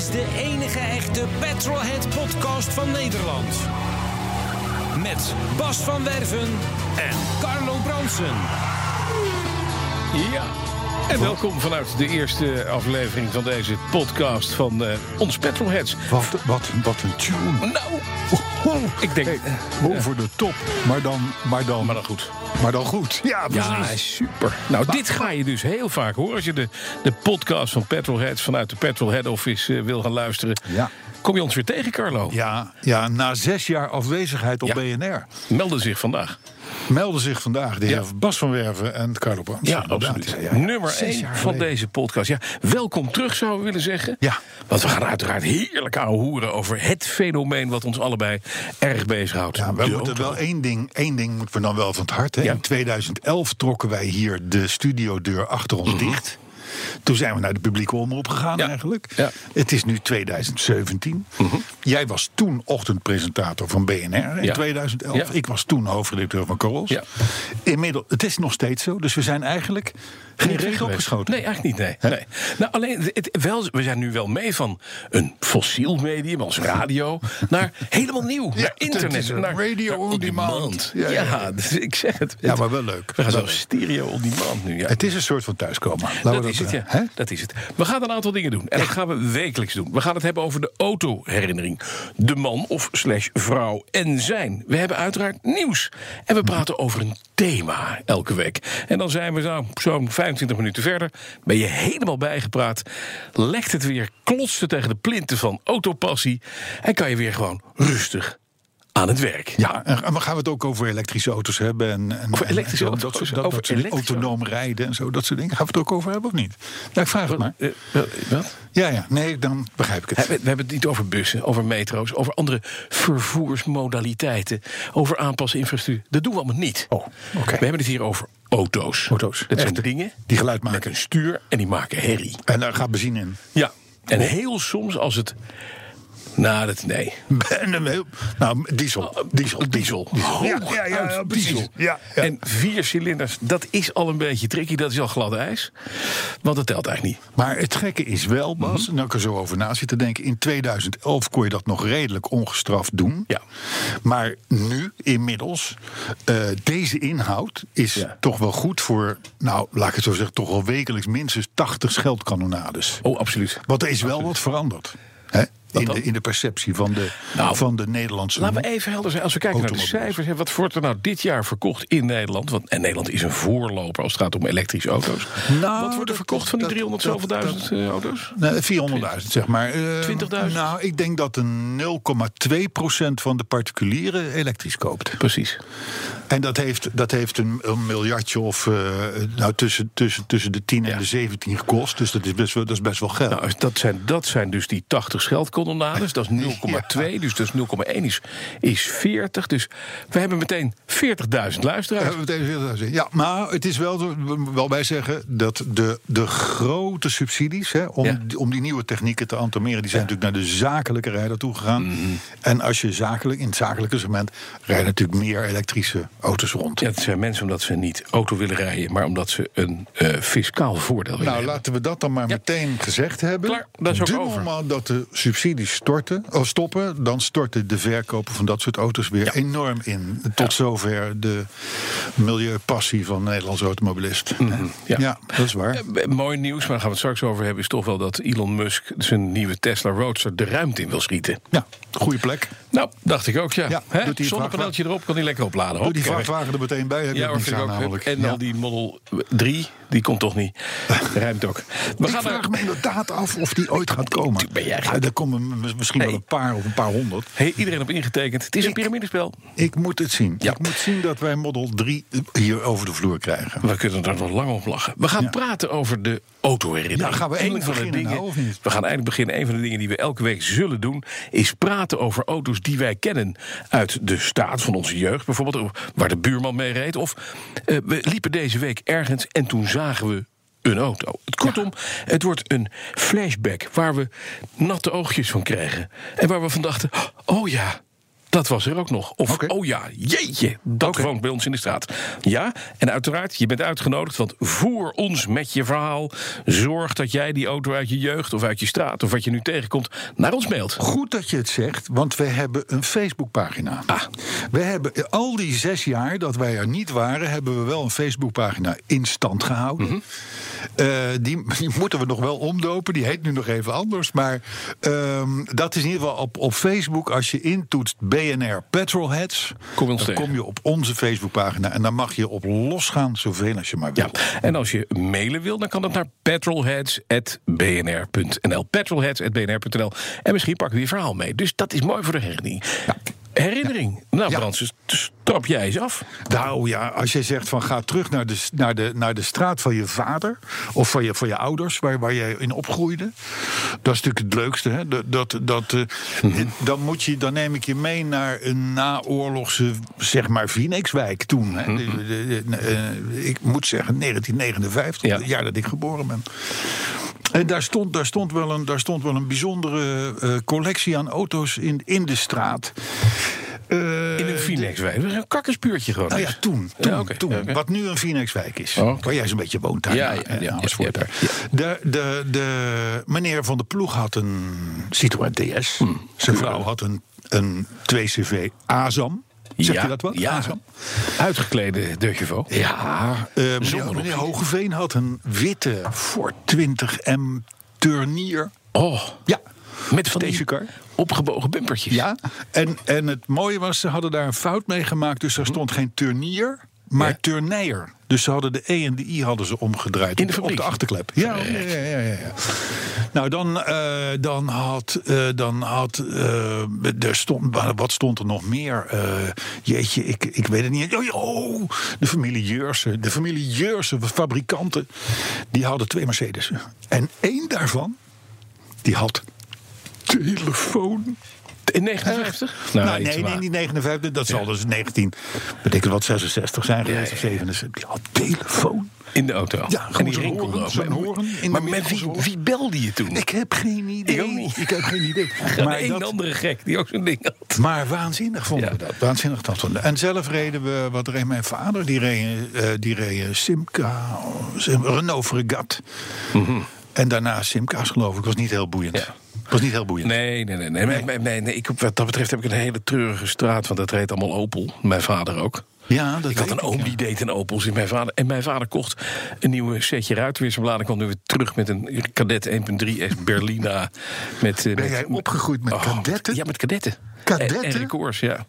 Is de enige echte Petrolhead podcast van Nederland. Met Bas van Werven en Carlo Bronsen. Ja. En welkom vanuit de eerste aflevering van deze podcast van eh, ons Petrolheads. Wat, wat, wat een tune. Nou, ik denk... Hey, over de top, maar dan, maar dan, Maar dan goed. maar dan goed. Ja, Ja, precies. super. Nou, dit ga je dus heel vaak horen. Als je de, de podcast van Petrolheads vanuit de Petrolhead Office eh, wil gaan luisteren... Ja. Kom je ons weer tegen, Carlo. Ja, ja, na zes jaar afwezigheid op Ja. BNR Melden zich vandaag. melden zich vandaag de heer Ja. Bas van Werven en Carlo Brands. Ja, absoluut. Ja. Nummer Zes 1 jaar van geleden. deze podcast. Ja, welkom terug, zouden we willen zeggen. Ja. Want we gaan uiteraard heerlijk hoeren over het fenomeen... wat ons allebei erg bezighoudt. Ja, we moeten wel één ding, één ding moeten we dan wel van het hart. Hè. In 2011 trokken wij hier de studiodeur achter ons dicht. Toen zijn we naar de publieke omroep gegaan Mhm. Ja. eigenlijk. Ja. Het is nu 2017. Jij was toen ochtendpresentator van BNR in Ja. 2011. Ja. Ik was toen hoofdredacteur van Corals. Ja. Inmiddels, het is nog steeds zo. Dus we zijn eigenlijk geen geweest. opgeschoten. Nee, eigenlijk niet. Nee. nee. Nou, alleen, het, wel, we zijn nu wel mee van een fossiel medium als radio naar helemaal nieuw. Ja, naar internet. naar radio naar on demand. Ja, Ja, ja, ja. dus ik zeg het. Ja, maar wel leuk. We gaan zo stereo on demand nu. Ja. Het is een soort van thuiskomen. Laten Dat we is het, ja. Dat is het. We gaan een aantal dingen doen. En dat gaan we wekelijks doen. We gaan het hebben over de autoherinnering. De man of slash vrouw en zijn. We hebben uiteraard nieuws. En we praten over een thema elke week. En dan zijn we zo- zo'n 25 minuten verder. Ben je helemaal bijgepraat. Lekt het weer, klotst het tegen de plinten van autopassie. En kan je weer gewoon rustig aan het werk. Ja, en gaan we het ook over elektrische auto's hebben. En, en, Over elektrische en zo, auto's, Dat, soort- dat, over dat soort autonoom rijden en zo, dat soort dingen. Gaan we het ook over hebben of niet? Ja, ik vraag het maar. Eh, wel- wat? Ja, ja, nee, dan begrijp ik het. We, we hebben het niet over bussen, over metro's, over andere vervoersmodaliteiten, over aanpassen infrastructuur. Dat doen we allemaal niet. Oh, oké. We hebben het hier over auto's. Auto's, Dat zijn dingen die geluid met maken. een stuur en die maken herrie. En daar gaat benzine in. Ja. En heel soms als het. Nou, dat nee. Nou, diesel. Diesel. Diesel. Ja, Hoog ja, ja, ja, precies. diesel. Ja, ja. En vier cilinders, dat is al een beetje tricky. Dat is al glad ijs. Want dat telt eigenlijk niet. Maar het gekke is wel, Bas, nou ik er zo over na zit te denken. In 2011 kon je dat nog redelijk ongestraft doen. Ja. Maar nu, inmiddels, eh, deze inhoud is Ja. toch wel goed voor, nou laat ik het zo zeggen, toch wel wekelijks minstens 80 scheldkanonades. Oh, absoluut. Want er is wel wat veranderd. Hè? In, de, in de perceptie van de, Nou, van de Nederlandse. Laten we even helder zijn. Als we kijken naar de cijfers. hè, Wat wordt er nou dit jaar verkocht in Nederland? Want en Nederland is een voorloper als het gaat om elektrische auto's. Nou, wat wordt er verkocht van die dat- 300 dat- zoveel duizend auto's? Nee, 400.000 zeg maar. Eh, 20.000? Nou, ik denk dat een 0,2% van de particulieren elektrisch koopt. Precies. En dat heeft, dat heeft een, een miljardje of eh, nou, tussen, tussen, tussen de 10 en Ja. de 17 gekost. Dus dat is best wel, dat is best wel geld. Nou, dat zijn, dat zijn dus die 80 scheldkolonnades. Dat is 0,2. Dus dat is 0,1 is, is 40. Dus we hebben meteen 40.000 luisteraars. Ja, meteen weer dat zeggen. Ja, maar het is wel, wel bij zeggen dat de, de grote subsidies hè, om, Ja. die- om die nieuwe technieken te entameren, die zijn natuurlijk naar de zakelijke rijder toe gegaan. Mhm. En als je zakelijk, in het zakelijke segment rijden natuurlijk meer elektrische auto's rond. Ja, het zijn mensen omdat ze niet auto willen rijden, maar omdat ze een eh, fiscaal voordeel willen Nou, hebben. laten we dat dan maar Ja. meteen gezegd hebben. Klaar, dat is ook de over. dat de subsidies storten, of stoppen, dan storten de verkopen van dat soort auto's weer Ja. enorm in. Tot zover de milieupassie van de Nederlandse automobilist. Mhm, ja. ja. dat is waar. Eh, mooi nieuws, maar daar gaan we het straks over hebben... is toch wel dat Elon Musk zijn nieuwe Tesla Roadster de ruimte in wil schieten. Ja, goede plek. Nou, dacht ik ook, ja. Ja, Zonnepaneeltje erop, kan hij lekker opladen. Doe die vrachtwagen er meteen bij. Heb Ja, ik aan ook. En Ja. al die Model 3, die komt toch niet. Rijmt ook. We ik gaan vraag naar... me inderdaad af of die ooit gaat komen. Ben jij gek? Ja, er komen misschien wel een paar of een paar honderd. Hey, iedereen op ingetekend. Het is een piramidespel. Ik moet het zien. Ja. Ik moet zien dat wij Model 3 hier over de vloer krijgen. We kunnen er nog lang op lachen. We gaan praten over de autoherinnering. Ja, gaan we Eén eindelijk van de beginnen, dingen, nou? We gaan eindelijk beginnen. Een van de dingen die we elke week zullen doen... is praten over auto's die wij kennen uit de staat van onze jeugd. Bijvoorbeeld waar de buurman mee reed. Of eh, we liepen deze week ergens en toen zagen we een auto. Kortom, het wordt een flashback waar we natte oogjes van krijgen. En waar we van dachten, oh ja... Dat was er ook nog. Of, oh ja, jeetje, dat woont bij ons in de straat. Ja, en uiteraard, je bent uitgenodigd, want voer ons met je verhaal. Zorg dat jij die auto uit je jeugd of uit je straat... of wat je nu tegenkomt, naar ons mailt. Goed dat je het zegt, want we hebben een Facebookpagina. Ah. We hebben al die zes jaar dat wij er niet waren, hebben we wel een Facebookpagina in stand gehouden. Mhm. Eh, die, die moeten we nog wel omdopen. Die heet nu nog even anders. Maar ehm, dat is in ieder geval op, op Facebook. Als je intoetst BNR Petrolheads, Kom ons dan tegen. kom je op onze Facebookpagina. En dan mag je op losgaan zoveel als je maar wil. Ja, en als je mailen wil, dan kan dat naar petrolheads.bnr.nl. Petrolheads.bnr.nl. En misschien pakken we je verhaal mee. Dus dat is mooi voor de herinnering. Herinnering. Nou, Ja. Francis, strap jij eens af. Nou ja, als je zegt van ga terug naar de, naar de, naar de straat van je vader of van je, van je ouders, waar, waar jij in opgroeide. Dat is natuurlijk het leukste. Hè? Dat, dat, dat, eh, Mhm. dan, moet je, dan neem ik je mee naar een naoorlogse, zeg maar, Phoenixwijk toen. Hè? Mhm. De- de- de- eh, ik moet zeggen 1959, Ja. het jaar dat ik geboren ben. En daar stond, daar stond, wel, een, daar stond wel een bijzondere eh, collectie aan auto's in, in de straat. Eh, In een Phoenixwijk. Dat is een kakkerspuurtje gewoon. nou ja, toen. toen, Ja, toen. Wat nu een Phoenixwijk is. Oh. Waar jij zo'n beetje woont. daar, Ja, ja, ja, ja. De, de, de meneer van de ploeg had een Citroën DS. Hmm. Zijn vrouw had een, een 2CV Azam. Zeg Ja, je dat wat? ja. Azam? Uitgeklede De Chauveau. Ja. eh, meneer. Hogeveen had een witte Ford 20M Turnier. Oh, Ja. met van stationcar. opgebogen bumpertjes. Ja, en, en het mooie was, ze hadden daar een fout mee gemaakt. Dus er stond geen turnier, maar Ja. turnijer. Dus ze hadden de E en de I hadden ze omgedraaid In de op, de achterklep. Ja, ja, ja, ja. Nou, dan, eh, dan had. eh, dan had eh, er stond, wat stond er nog meer? Jeetje, ik, ik weet het niet. Oh, Oh, de familie Jeursen. De familie Jeursen, fabrikanten. Die hadden twee Mercedes'en. En één daarvan, die had telefoon. In 59? Nou, iets nee, nee, niet 59. Dat zal dus 19, weet ik wat, 66 zijn geweest. Of 67. Die had telefoon. In de auto. Ja, en gewoon die rinkelde horen, ook. horen in maar de met wie, wie belde je toen? Ik heb geen idee. Ik ook niet. Ik heb geen idee. maar Maar, een dat, andere gek die ook zo'n ding had. maar waanzinnig vonden Ja. we dat. Waanzinnig dat vonden we. En zelf reden we, wat reed mijn vader? Die reed, eh, die reed een Simca, Sim- Renault Fregat. En daarna Simca's geloof ik. Was niet heel boeiend. Mhm. Ja. Was niet heel boeiend. Nee, nee, nee. nee, nee, nee, nee, nee. Ik, wat dat betreft heb ik een hele treurige straat. Want dat reed allemaal Opel. Mijn vader ook. Ja, dat Ik had een oom ja. die deed een Opels in mijn vader. En mijn vader kocht een nieuwe setje ruitenwisselbladen. kwam nu weer terug met een Cadet 1.3 S Berlina. Met, eh, Ben met- jij opgegroeid met kadetten? Ja, met kadetten. Kadetten? En, en records, ja.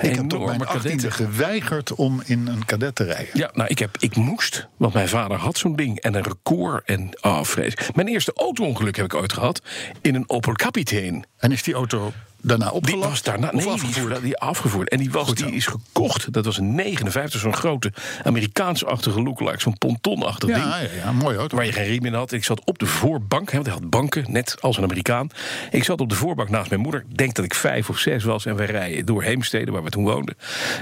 Ik heb tot mijn Enorme 18e kadetten. geweigerd om in een kadet te rijden. Ja, nou, ik, heb, ik moest, want mijn vader had zo'n ding en een record. En, oh, vrees. Mijn eerste auto-ongeluk heb ik ooit gehad in een Opel Kapitein. En is die auto daarna Die was daarna nee, afgevoerd? die afgevoerd. En die, was, die is gekocht. Dat was een 59, zo'n grote Amerikaans-achtige lookalike. Zo'n pontonachtig ding. Ja, ja, mooi auto. Waar je geen riem in had. Ik zat op de voorbank. Hè, want hij had banken, net als een Amerikaan. Ik zat op de voorbank naast mijn moeder. Ik denk dat ik vijf of zes was. En wij rijden door Heemstede, waar we toen woonden.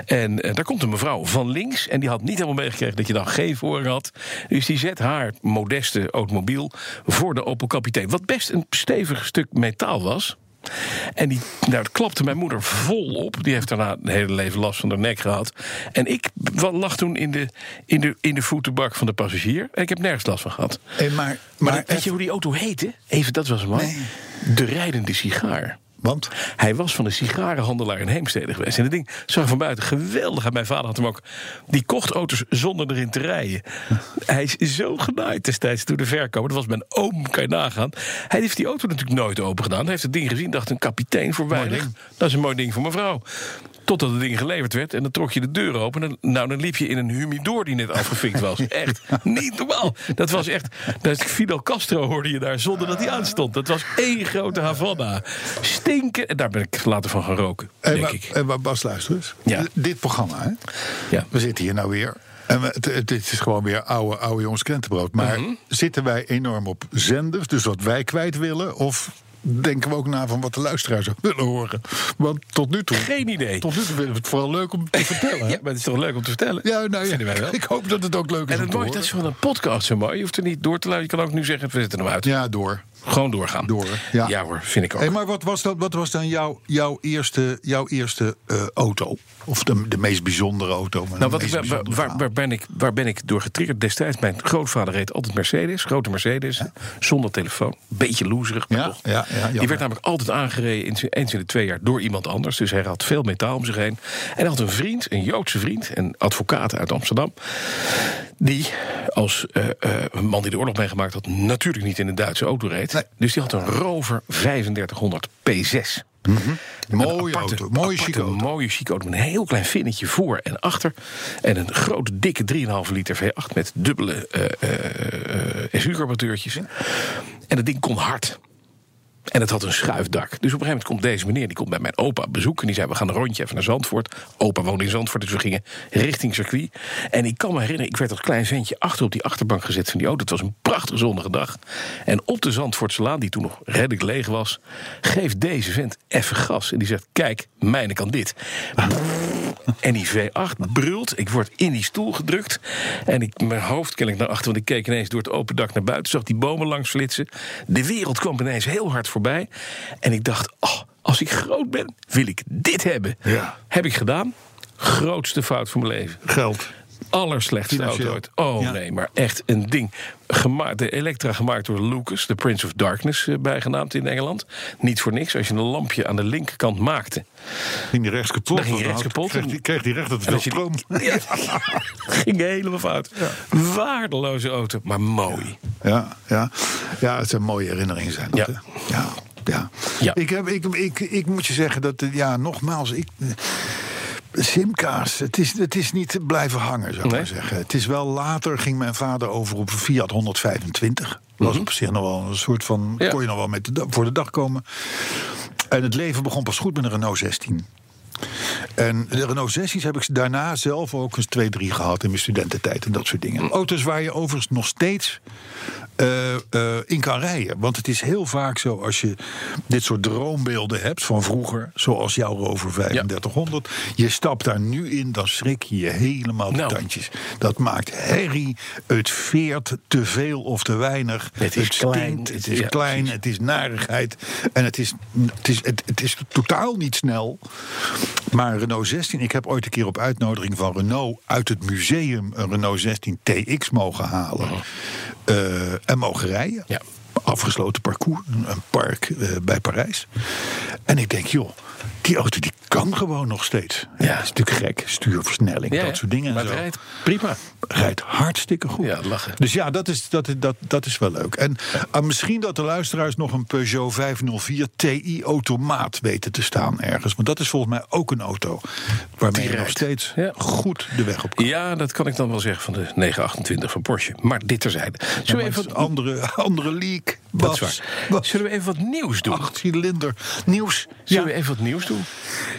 En eh, daar komt een mevrouw van links. En die had niet helemaal meegekregen dat je dan geen voorrang had. Dus die zet haar modeste automobiel voor de Opel Kapitein. Wat best een stevig stuk metaal was. En die, daar klapte mijn moeder vol op. Die heeft daarna een hele leven last van haar nek gehad. En ik lag toen in de, in, de, in de voetenbak van de passagier. En ik heb nergens last van gehad. Hey, maar, Maar, maar weet je hoe die auto heette? Even, dat was hem man. Nee. De rijdende sigaar. Want? Hij was van een sigarenhandelaar in Heemstede geweest. En dat ding zag van buiten geweldig. En mijn vader had hem ook. Die kocht auto's zonder erin te rijden. Hij is zo genaaid destijds door de verkoper. Dat was mijn oom, kan je nagaan. Hij heeft die auto natuurlijk nooit open gedaan. Hij heeft het ding gezien, dacht een kapitein voor weinig. Dat is een mooi ding voor mevrouw. Totdat het ding geleverd werd en dan trok je de deur open. En, nou, dan liep je in een humidor die net afgevinkt was. Echt niet normaal. Dat was echt. Dat Fidel Castro hoorde je daar zonder dat hij aanstond. Dat was één grote Havana. Stinken. En daar ben ik later van gaan roken. En denk ik. en maar Bas, luister eens. Ja. Dit programma, hè? Ja. We zitten hier nou weer. En we, het, het is gewoon weer oude, oude jongens krentenbrood. Maar Mhm. zitten wij enorm op zenders, dus wat wij kwijt willen? Of denken we ook na van wat de luisteraar zou willen horen? Want tot nu toe, Geen idee. tot nu toe vinden we het vooral leuk om te vertellen. Ja, maar het is toch leuk om te vertellen? Ja, nou ja, Vinden wij wel. ik hoop dat het ook leuk is En het mooie, dat is van een podcast zo mooi. Je hoeft er niet door te luisteren. Je kan ook nu zeggen, we zetten hem uit. Ja, door. Gewoon doorgaan. Door, ja. ja hoor, vind ik ook. Hey, maar wat was, dat, wat was dan jouw, jouw eerste, jouw eerste eh, auto? Of de, de meest bijzondere auto? Nou, wat ik, waar, ben ik, waar ben ik door getriggerd destijds? Mijn grootvader reed altijd Mercedes, grote Mercedes, zonder telefoon. Beetje loezerig, maar Ja, toch. ja, ja, Die werd namelijk altijd aangereden, in, eens in de twee jaar, door iemand anders. Dus hij had veel metaal om zich heen. En hij had een vriend, een Joodse vriend, een advocaat uit Amsterdam... die als een man die de oorlog meegemaakt had... natuurlijk niet in een Duitse auto reed. Nee. Dus die had een Rover 3500 P6. Mooie aparte- auto, mooie aparte, auto. mooie chique auto met een heel klein vinnetje voor en achter. En een grote, dikke 3,5 liter V8 met dubbele eh SU-carburateurtjes. En dat ding kon hard. En het had een schuifdak. Dus op een gegeven moment komt deze meneer, die komt bij mijn opa op bezoek. En die zei, we gaan een rondje even naar Zandvoort. Opa woonde in Zandvoort, dus we gingen richting circuit. En ik kan me herinneren, ik werd als klein ventje achter op die achterbank gezet van die auto. Het was een prachtige zonnige dag. En op de Zandvoortselaan, die toen nog redelijk leeg was... geeft deze vent even gas. En die zegt, kijk, mijne kan dit. En die V8 brult. Ik word in die stoel gedrukt. En ik, mijn hoofd ken ik naar achter, want ik keek ineens door het open dak naar buiten. Zag die bomen langs flitsen. De wereld kwam ineens heel hard voorbij. En ik dacht, oh, als ik groot ben, wil ik dit hebben. Ja. Heb ik gedaan. Grootste fout van mijn leven. Geld. Allerslechtste Financieel. auto ooit. Oh Ja. nee, maar echt een ding. Gemaakt, de Elektra gemaakt door Lucas, de Prince of Darkness eh, bijgenaamd in Engeland. Niet voor niks, als je een lampje aan de linkerkant maakte. Ging die rechts kapot? Dan ging die rechts kapot. Kreeg die, kreeg die rechter te veel stroom? Ja, ging helemaal fout. Waardeloze auto, maar mooi. Ja, ja. ja, het zijn mooie herinneringen zijn dat, Ja. Ja, ja. Ja. Ik, heb, ik, ik, ik moet je zeggen dat, eh, ja, nogmaals, ik... Simka's, het is, het is niet blijven hangen, zou ik Nee? maar zeggen. Het is wel later ging mijn vader over op een Fiat 125. Was op zich nog wel een soort van. Mhm. Ja. kon je nog wel met de, voor de dag komen. En het leven begon pas goed met een Renault 16. En de Renault 16's heb ik daarna zelf ook eens twee, drie gehad in mijn studententijd en dat soort dingen. Auto's waar je overigens nog steeds eh, eh, in kan rijden. Want het is heel vaak zo als je dit soort droombeelden hebt van vroeger, zoals jouw Rover 3500. Je stapt daar nu in, dan schrik je je helemaal de Nou. tandjes. Dat maakt herrie, het veert te veel of te weinig. Het is stinkt, klein, het het- is ja, klein, precies. het is narigheid. En het is, het, is, het, het is totaal niet snel. Maar Renault 16, ik heb ooit een keer op uitnodiging van Renault uit het museum een Renault 16 TX mogen halen. Eh, en mogen rijden. Ja. Afgesloten parcours, een een park eh, bij Parijs. En ik denk, joh, die auto die kan gewoon nog steeds. Ja. Dat is natuurlijk gek. Stuurversnelling, Ja, dat soort dingen. en zo het rijdt prima. rijdt hartstikke goed. Ja, lachen. Dus ja, dat is, dat, dat, dat is wel leuk. En ah, misschien dat de luisteraars nog een Peugeot 504 TI automaat weten te staan ergens. Want dat is volgens mij ook een auto waarmee Die je nog steeds Ja. goed de weg op kan. Ja, dat kan ik dan wel zeggen van de 928 van Porsche. Maar dit terzijde. Zullen we even andere, andere leak. Dat is waar. Bas, Zullen we even wat nieuws doen? acht cilinder nieuws. Zullen Ja, we even wat nieuws doen?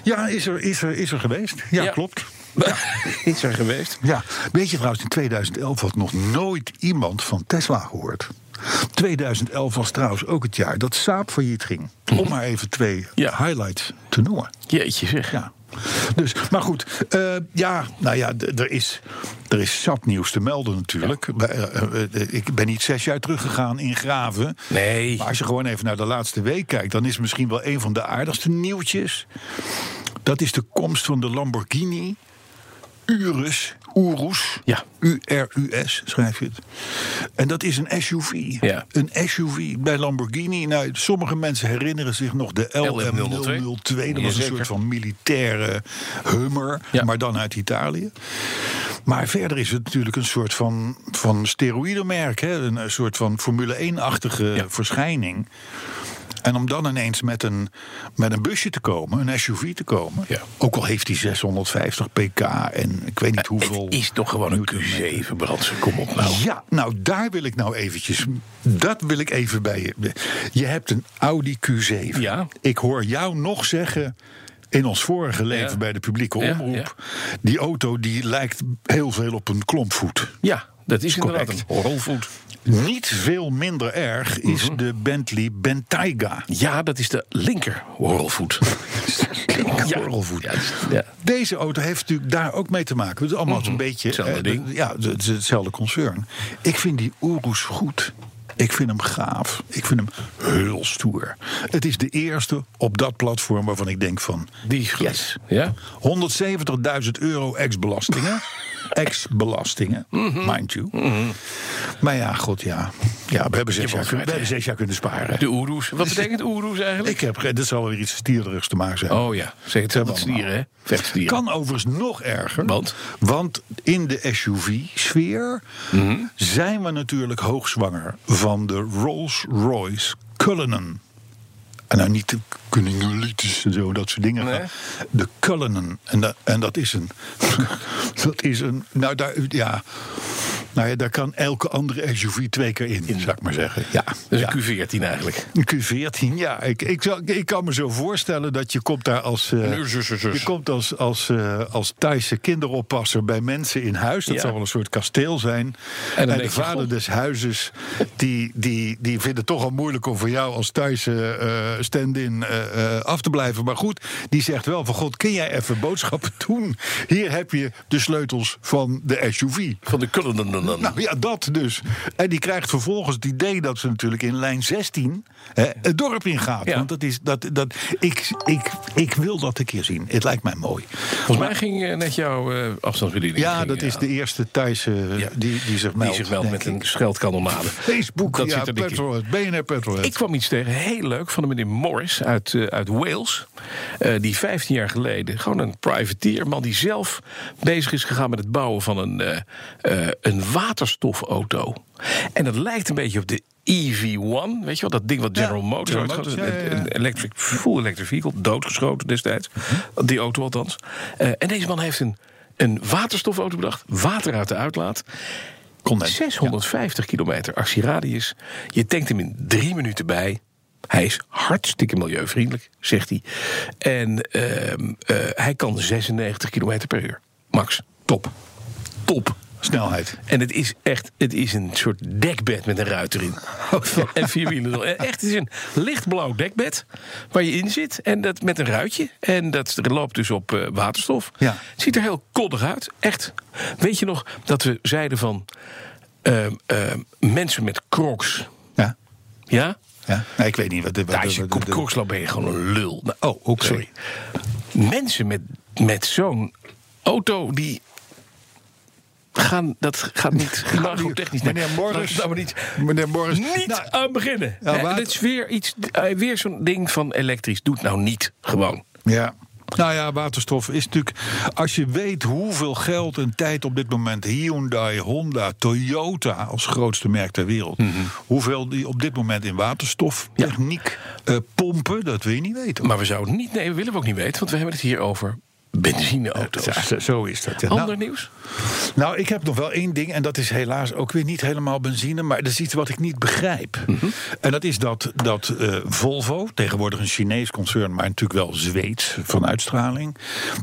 ja is, er, is, er, is er geweest. Ja, Ja. klopt. Is er geweest? Ja, weet je trouwens, in 2011 had nog nooit iemand van Tesla gehoord. 2011 was trouwens ook het jaar dat Saab failliet ging. Om maar even twee. Ja. highlights te noemen. Jeetje zeg. Ja. Dus, maar goed, eh, ja, nou ja, er is, er is zat nieuws te melden natuurlijk. Eh, eh, ik ben niet zes jaar teruggegaan in Graven. Nee. Maar als je gewoon even naar de laatste week kijkt, dan is misschien wel een van de aardigste nieuwtjes. Dat is de komst van de Lamborghini Urus. Urus. Ja. U-R-U-S schrijf je het. En dat is een SUV. Ja. Een SUV bij Lamborghini. Nou, sommige mensen herinneren zich nog de LM002. Dat was een soort van militaire Hummer, Ja. maar dan uit Italië. Maar verder is het natuurlijk een soort van, van steroïdemerk. Hè? Een, een soort van Formule 1-achtige Ja. verschijning. En om dan ineens met een, met een busje te komen, een SUV te komen. Ja. Ook al heeft hij 650 pk en ik weet niet hoeveel. Het is toch gewoon een newtonmeter. Q7 brandse. Kom op nou. Ja, nou daar wil ik nou eventjes. Dat wil ik even bij je. Je hebt een Audi Q7. Ja. Ik hoor jou nog zeggen. In ons vorige leven Ja. bij de publieke Ja, omroep. Die auto die lijkt heel veel op een klompvoet. Ja, dat is inderdaad Correct. een rolvoet. Niet veel minder erg is Mhm. de Bentley Bentayga. Ja, dat is de linker horrelvoet. ja. Horrelvoet. Ja, is- ja. Deze auto heeft natuurlijk daar ook mee te maken. Het is allemaal een beetje. Hetzelfde eh, ding. Ja, het is hetzelfde concern. Ik vind die Urus goed. Ik vind hem gaaf. Ik vind hem heel stoer. Het is de eerste op dat platform waarvan ik denk van... Die. Yes. Ja? 170.000 euro ex-belastingen. ex-belastingen, Mhm. mind you. Maar ja, god ja. ja we, hebben zes jaar, wel we hebben zes jaar kunnen sparen. De oeroes. Wat betekent oeroes eigenlijk? Ik heb, dit zal wel weer iets stierderigs te maken zijn. Oh ja, zeg het hebben met we stieren, hè? Vechtstieren. Kan overigens nog erger. Want? Want in de SUV-sfeer Mhm. zijn we natuurlijk hoogzwanger van de Rolls-Royce Cullinan. En nou niet de Cunningolitis en zo, dat soort dingen. Nee. De Cullinan. En, dat en dat is een... dat is een... Nou, daar, ja, nou ja, daar kan elke andere SUV twee keer in, zou ik maar zeggen. Ja, ja. een Q14 eigenlijk. Een Q14, ja. Ik, ik, zou- ik kan me zo voorstellen dat je komt daar als... eh, zus, zus, je komt als, als, eh, als Thaise kinderoppasser bij mensen in huis. Dat Ja. zal wel een soort kasteel zijn. En de vader des huizes, die, die, die vindt het toch al moeilijk om voor jou als Thaise eh, stand-in af te blijven. Maar goed, die zegt wel van God, kun jij even boodschappen doen? Hier heb je de sleutels van de SUV. Van de Cullinan. Nou ja, dat dus. En die krijgt vervolgens het idee dat ze natuurlijk in lijn 16 hè, het dorp ingaat. Ja. Want dat is, dat, dat, ik, ik, ik wil dat een keer zien. Het lijkt mij mooi. Volgens mij ging eh, net jouw eh afstandsbediening. Ja, ging, dat is de eerste Thaise Ja. die, die zich Die meldt. zich meldt denk met een ik. scheldkanonade. Facebook, Dat ja, zit er. Petrolhead, BNR Petrolhead. Ik kwam iets tegen, heel leuk, van een meneer Morris uit, eh, uit Wales. Eh, die 15 jaar geleden, gewoon een privateer, man die zelf bezig is gegaan met het bouwen van een, eh, eh, een waterstofauto. En dat lijkt een beetje op de EV1, weet je wel, dat ding wat General Ja, Motors had. Motors, ja, ja, ja. Een electric, full electric vehicle, doodgeschoten destijds. Die auto althans. Eh, en deze man heeft een, een waterstofauto bedacht, water uit de uitlaat. Condens, 650 kilometer actieradius. Je tankt hem in drie minuten bij. Hij is hartstikke milieuvriendelijk, zegt hij. En ehm, eh, hij kan 96 kilometer per uur. Max, top. Top. Snelheid. En het is echt, het is een soort dekbed met een ruit erin. en vier wielen. Echt, het is een lichtblauw dekbed waar je in zit. En dat met een ruitje. En dat loopt dus op eh, waterstof. Ja. Het ziet er heel koddig uit. Echt. Weet je nog dat we zeiden van... ehm, ehm, mensen met crocs. Ja. Ja? ja. Nee, ik weet niet wat... wat, Nou, als je wat- op crocs loopt ben je gewoon een lul. Nou, Oh, oké. Sorry. Mensen met, met zo'n auto die... Gaan, dat gaat niet technisch. Meneer Morris- Laten we niet, Meneer Morris... niet Nou, aan beginnen. Ja, Dit is weer, iets, eh, weer zo'n ding van elektrisch. Doe het nou niet. Gewoon. Ja. Nou ja, waterstof is natuurlijk. Als je weet hoeveel geld en tijd op dit moment Hyundai, Honda, Toyota als grootste merk ter wereld. Mhm. hoeveel die op dit moment in waterstoftechniek eh, pompen, dat wil je niet weten. Maar we zouden het niet... Nee, we willen we ook niet weten. Want we hebben het hier over benzineauto's. Ja, zo- is dat. ja. Ander Nou, nieuws? nou, ik heb nog wel één ding. En dat is helaas ook weer niet helemaal benzine. Maar dat is iets wat ik niet begrijp. Mhm. En dat is dat, dat eh, Volvo, tegenwoordig een Chinees concern. maar natuurlijk wel Zweeds van uitstraling.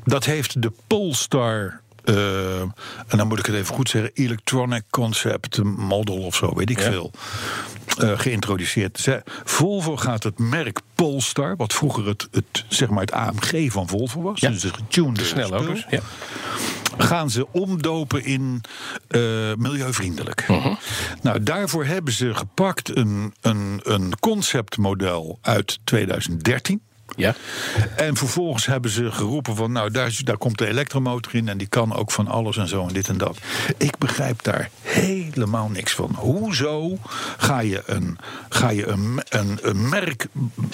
dat heeft de Polestar. eh, en dan moet ik het even goed zeggen, Electronic Concept Model of zo, weet ik Ja. veel. Eh, geïntroduceerd. Ze- Volvo gaat het merk Polestar, wat vroeger het, het, zeg maar het AMG van Volvo was, Ja. dus de getunede snelle spul, auto's. Ja. gaan ze omdopen in eh, milieuvriendelijk. Mhm. Nou, daarvoor hebben ze gepakt een, een, een conceptmodel uit 2013. Ja. En vervolgens hebben ze geroepen van, nou, daar, daar komt de elektromotor in... en die kan ook van alles en zo en dit en dat. Ik begrijp daar helemaal niks van. Hoezo ga je een, ga je een, een, een merk,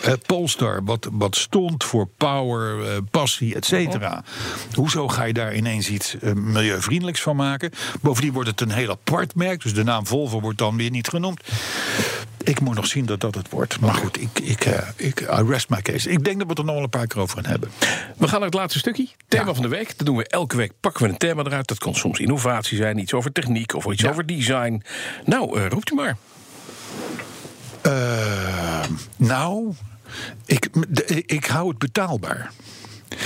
eh, Polestar... Wat, wat stond voor power, eh, passie, et cetera... hoezo ga je daar ineens iets eh, milieuvriendelijks van maken? Bovendien wordt het een heel apart merk... dus de naam Volvo wordt dan weer niet genoemd. Ik moet nog zien dat dat het wordt. Maar goed, ik, ik, eh, ik I rest my case. Ik denk dat we het er nog wel een paar keer over gaan hebben. We gaan naar het laatste stukje. Thema Ja. van de week. Dat doen we elke week. Pakken we een thema eruit. Dat kan soms innovatie zijn, iets over techniek of iets Ja. over design. Nou, eh, roept u maar. Eh, nou, ik, de- ik hou het betaalbaar.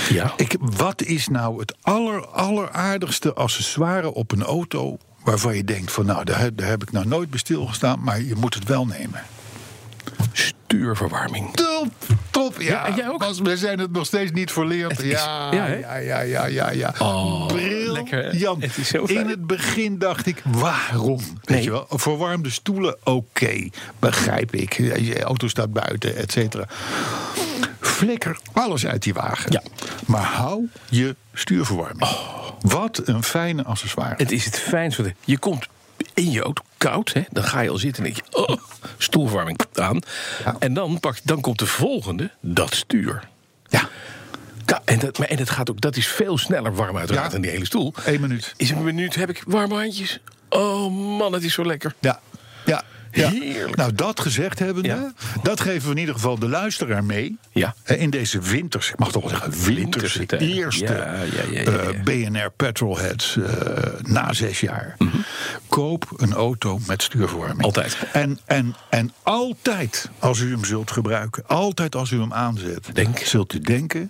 Ja. Ik, wat is nou het aller, alleraardigste accessoire op een auto... waarvan je denkt van nou, daar, heb- daar heb ik nou nooit bij stilgestaan... maar je moet het wel nemen. Stuurverwarming. Top, top. Ja, Ja, jij ook? We zijn het nog steeds niet verleerd. Is- ja, ja, ja, ja, ja, ja, ja. Oh, lekker, hè? Jan, Het is zo in het begin dacht ik, waarom? Weet Nee. je wel, verwarmde stoelen, oké, begrijp ik. Je auto staat buiten, et cetera. Flikker alles uit die wagen. Ja. Maar hou je stuurverwarming. Wat een fijne accessoire. Het is het fijnste. Je komt in je auto koud, hè? dan ga je al zitten en denk je, oh, stoelverwarming aan. Ja. En dan, pak, dan komt de volgende, dat stuur. Ja, Ka- En dat, maar- en het gaat ook, dat is veel sneller warm uiteraard Ja. dan die hele stoel. één minuut. Is een minuut, heb ik warme handjes. Oh man, het is zo lekker. Ja, ja. Ja. Heerlijk. Nou, dat gezegd hebbende, Ja. dat geven we in ieder geval de luisteraar mee. Ja. Eh, In deze winters, ik mag toch wel zeggen, tijden. eerste ja. eh, BNR Petrolheads eh, na zes jaar. Koop een auto met stuurverwarming. Mhm. Altijd. En, en, en altijd als u hem zult gebruiken, altijd als u hem aanzet, Denk. zult u denken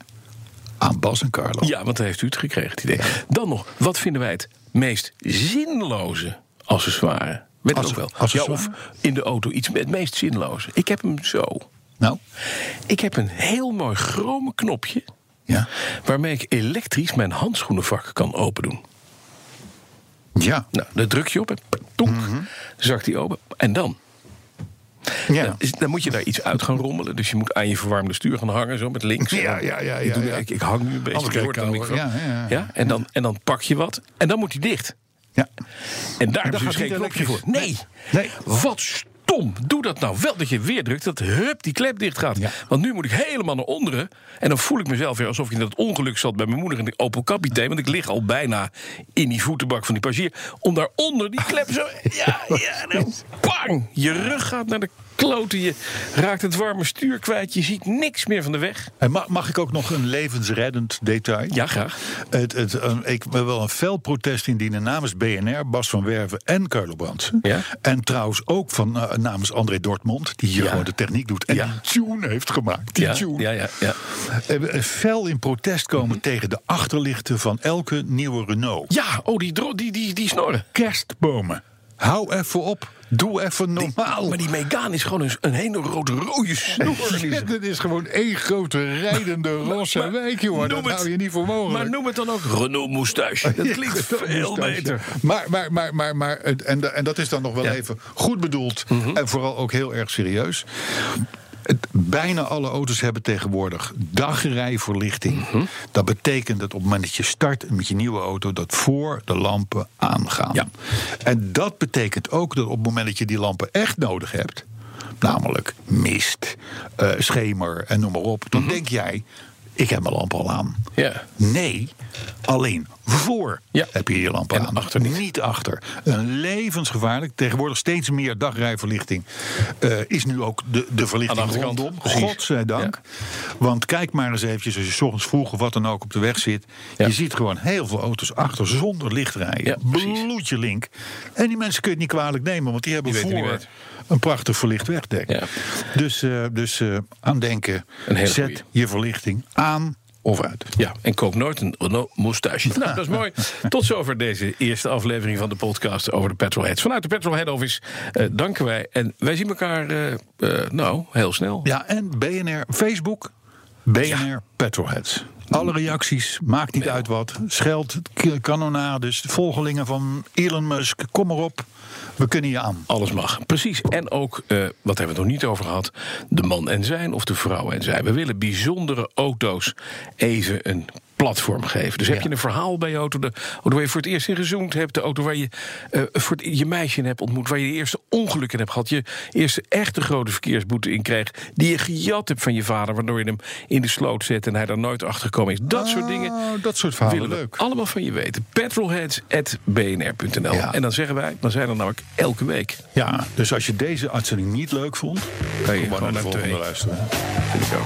aan Bas en Carlo. Ja, want dan heeft u het gekregen, het idee. Dan nog, wat vinden wij het meest zinloze accessoire? Ook Asse- wel. Ja, of in de auto iets met het meest zinloze. Ik heb hem zo. Nou, Ik heb een heel mooi chrome knopje... ja. waarmee ik elektrisch mijn handschoenenvak kan open doen. Ja. Nou, daar druk je op en tonk, zakt die open. En dan? Ja. Dan, is- dan moet je daar iets uit gaan rommelen. Dus je moet aan je verwarmde stuur gaan hangen, zo met links. Ja, ja, ja, ik, ja, doe, ja. Ik, ik hang nu een beetje. Oude- ja, ja, ja. en, dan, en dan pak je wat. En dan moet hij dicht. Ja. En daar hebben ze dus geen knopje voor. Nee. Nee. Wat stom. Doe dat nou wel dat je weer drukt. Dat hup, die klep dicht gaat. Ja. Want nu moet ik helemaal naar onderen. En dan voel ik mezelf weer alsof ik in dat ongeluk zat bij mijn moeder in de Opel Kapitein. Want ik lig al bijna in die voetenbak van die passagier. Om daaronder die klep zo. Ja, ja. Dan, bang. Je rug gaat naar de kloten. Je raakt het warme stuur kwijt. Je ziet niks meer van de weg. En mag, mag ik ook nog een levensreddend detail? Ja, graag. Het, het, eh, ik wil wel een fel protest indienen namens BNR, Bas van Werven en Carlo Brandsen. Ja. En trouwens ook van, eh, namens André Dortmund, die hier Ja. gewoon de techniek doet. En Ja. die tune heeft gemaakt. Die Ja, tune. ja, ja, ja. Eh, fel in protest komen tegen de achterlichten van elke nieuwe Renault. Ja, oh, die, die, die, die snorren. Kerstbomen. Hou even op. Doe even normaal. Maar die Megane is gewoon een, een hele rode rode snor. Ja, dit is gewoon één grote rijdende rosse wijk, jongen. Dat het- hou je niet voor mogelijk. Maar noem het dan ook Renault Moustache. Dat klinkt veel beter. Maar, maar, maar, maar, maar het- en, en dat is dan nog wel Ja. even goed bedoeld. Mhm. En vooral ook heel erg serieus. Het, bijna alle auto's hebben tegenwoordig dagrijverlichting. Mhm. Dat betekent dat op het moment dat je start met je nieuwe auto... dat voor de lampen aangaan. Ja. En dat betekent ook dat op het moment dat je die lampen echt nodig hebt... namelijk mist, eh, schemer en noem maar op... dan denk jij, ik heb mijn lamp al aan. Mhm. Ja. Nee, alleen voor Ja. heb je je lamp En achter niet. achter. Een levensgevaarlijk. Tegenwoordig steeds meer dagrijverlichting. eh, is nu ook de, de verlichting Aan de rondom. Godzijdank. Want kijk maar eens eventjes als je 's ochtends vroeg of wat dan ook op de weg zit. Ja. Je ziet gewoon heel veel auto's achter zonder licht rijden. Bloedje link. En die mensen kun je het niet kwalijk nemen. Want die hebben Die voor een prachtig verlicht wegdek. Dus, eh, dus eh, aan denken. Zet goeie. je verlichting aan of uit. Ja, en koop nooit een Renault Moustache. nou, dat is mooi. Tot zover deze eerste aflevering van de podcast over de Petrolheads. Vanuit de Petrol Head Office eh, danken wij. En wij zien elkaar, eh, eh, nou, heel snel. Ja, en BNR, Facebook, BNR Petrolheads. Alle reacties, maakt niet uit wat. Scheld, kanonades, volgelingen van Elon Musk, kom maar op. We kunnen je aan. Alles mag. Precies. En ook, eh, wat hebben we het nog niet over gehad? De man en zijn of de vrouw en zij. We willen bijzondere auto's even een platform geven. Dus heb je een verhaal bij je auto, de auto waar je voor het eerst in gezoomd hebt, de auto waar je uh, voor het, je meisje in hebt ontmoet, waar je de eerste ongelukken hebt gehad, je eerste echte grote verkeersboete in kreeg, die je gejat hebt van je vader, waardoor je hem in de sloot zet en hij daar nooit achter gekomen is. Dat soort dingen. Oh, dat soort verhalen, willen we leuk. allemaal van je weten. Petrolheads.bnr.nl. En dan zeggen wij, dan zijn er namelijk elke week. Ja, dus als je deze uitzending niet leuk vond, Kan je gewoon naar de volgende luisteren. Vind ik ook.